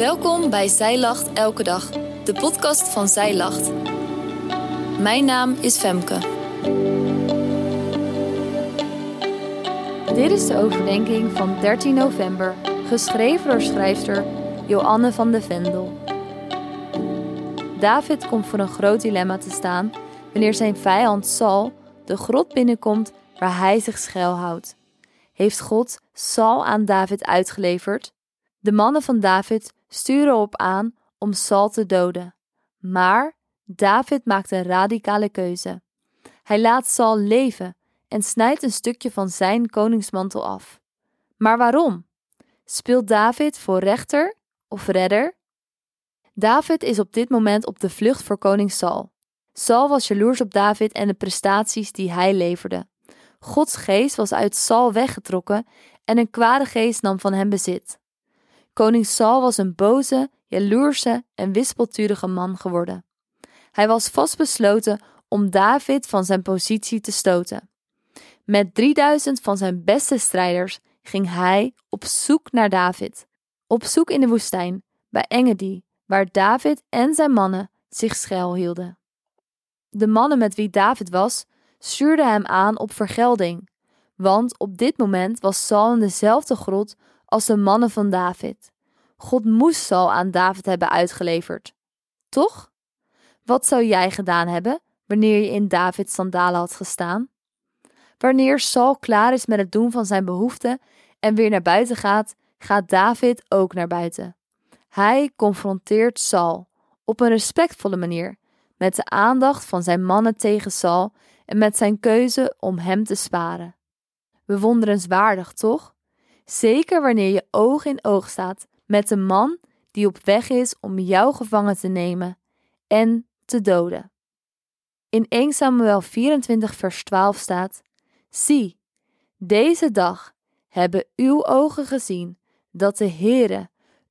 Welkom bij Zij Lacht Elke Dag, de podcast van Zij Lacht. Mijn naam is Femke. Dit is de overdenking van 13 november, geschreven door schrijfster Joanne van de Vendel. David komt voor een groot dilemma te staan wanneer zijn vijand Saul de grot binnenkomt waar hij zich schuilhoudt. Heeft God Saul aan David uitgeleverd? De mannen van David sturen op aan om Saul te doden. Maar David maakt een radicale keuze. Hij laat Saul leven en snijdt een stukje van zijn koningsmantel af. Maar waarom? Speelt David voor rechter of redder? David is op dit moment op de vlucht voor koning Saul. Saul was jaloers op David en de prestaties die hij leverde. Gods geest was uit Saul weggetrokken en een kwade geest nam van hem bezit. Koning Saul was een boze, jaloerse en wispelturige man geworden. Hij was vastbesloten om David van zijn positie te stoten. Met 3000 van zijn beste strijders ging hij op zoek naar David. Op zoek in de woestijn, bij Engedi, waar David en zijn mannen zich schuilhielden. De mannen met wie David was, stuurden hem aan op vergelding, want op dit moment was Saul in dezelfde grot als de mannen van David. God moest Saul aan David hebben uitgeleverd. Toch? Wat zou jij gedaan hebben wanneer je in Davids sandalen had gestaan? Wanneer Saul klaar is met het doen van zijn behoeften en weer naar buiten gaat, gaat David ook naar buiten. Hij confronteert Saul op een respectvolle manier, met de aandacht van zijn mannen tegen Saul en met zijn keuze om hem te sparen. Bewonderenswaardig, toch? Zeker wanneer je oog in oog staat met een man die op weg is om jou gevangen te nemen en te doden. In 1 Samuel 24 vers 12 staat: Zie, deze dag hebben uw ogen gezien dat de Heere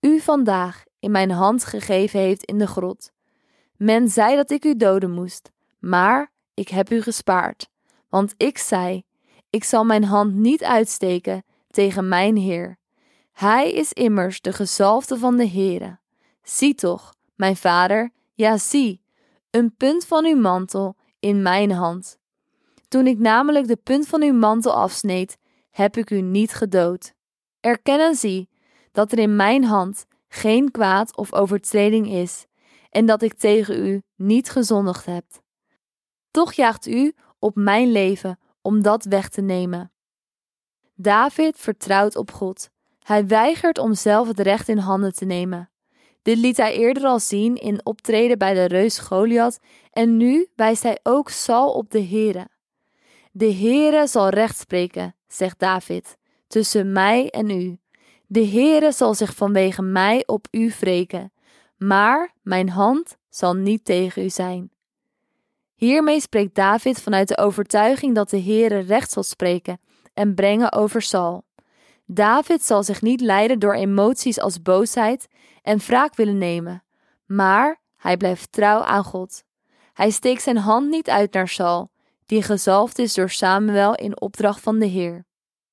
u vandaag in mijn hand gegeven heeft in de grot. Men zei dat ik u doden moest, maar ik heb u gespaard, want ik zei: Ik zal mijn hand niet uitsteken tegen mijn Heer. Hij is immers de gezalfde van de Heere. Zie toch, mijn vader, ja zie, een punt van uw mantel in mijn hand. Toen ik namelijk de punt van uw mantel afsneed, heb ik u niet gedood. Erken en zie dat er in mijn hand geen kwaad of overtreding is, en dat ik tegen u niet gezondigd heb. Toch jaagt u op mijn leven om dat weg te nemen. David vertrouwt op God. Hij weigert om zelf het recht in handen te nemen. Dit liet hij eerder al zien in optreden bij de reus Goliath en nu wijst hij ook Saul op de Here. De Heere zal recht spreken, zegt David, tussen mij en u. De Heere zal zich vanwege mij op u wreken, maar mijn hand zal niet tegen u zijn. Hiermee spreekt David vanuit de overtuiging dat de Heere recht zal spreken en brengen over Saul. David zal zich niet leiden door emoties als boosheid en wraak willen nemen, maar hij blijft trouw aan God. Hij steekt zijn hand niet uit naar Saul, die gezalfd is door Samuel in opdracht van de Heer.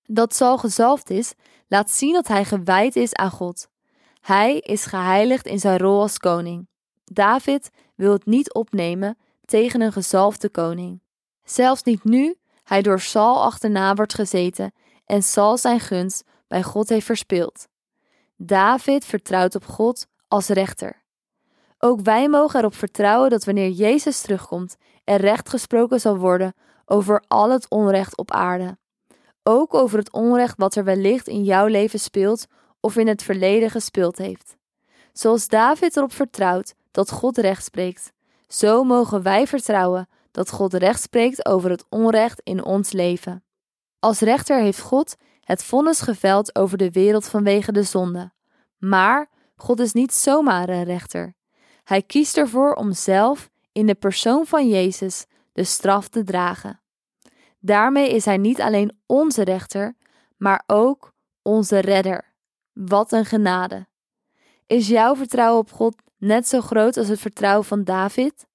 Dat Saul gezalfd is, laat zien dat hij gewijd is aan God. Hij is geheiligd in zijn rol als koning. David wil het niet opnemen tegen een gezalfde koning. Zelfs niet nu hij door Saul achterna wordt gezeten en Saul zijn gunst bij God heeft verspeeld. David vertrouwt op God als rechter. Ook wij mogen erop vertrouwen dat wanneer Jezus terugkomt, er recht gesproken zal worden over al het onrecht op aarde. Ook over het onrecht wat er wellicht in jouw leven speelt of in het verleden gespeeld heeft. Zoals David erop vertrouwt dat God recht spreekt, zo mogen wij vertrouwen dat God recht spreekt over het onrecht in ons leven. Als rechter heeft God het vonnis geveld over de wereld vanwege de zonde. Maar God is niet zomaar een rechter. Hij kiest ervoor om zelf, in de persoon van Jezus, de straf te dragen. Daarmee is Hij niet alleen onze rechter, maar ook onze redder. Wat een genade! Is jouw vertrouwen op God net zo groot als het vertrouwen van David?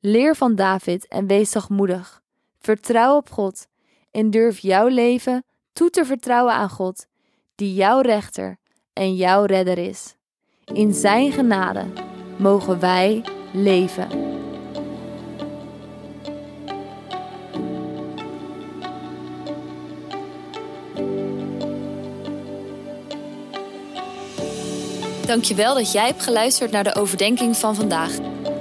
Leer van David en wees zachtmoedig. Vertrouw op God en durf jouw leven toe te vertrouwen aan God, die jouw rechter en jouw redder is. In Zijn genade mogen wij leven. Dankjewel dat jij hebt geluisterd naar de overdenking van vandaag.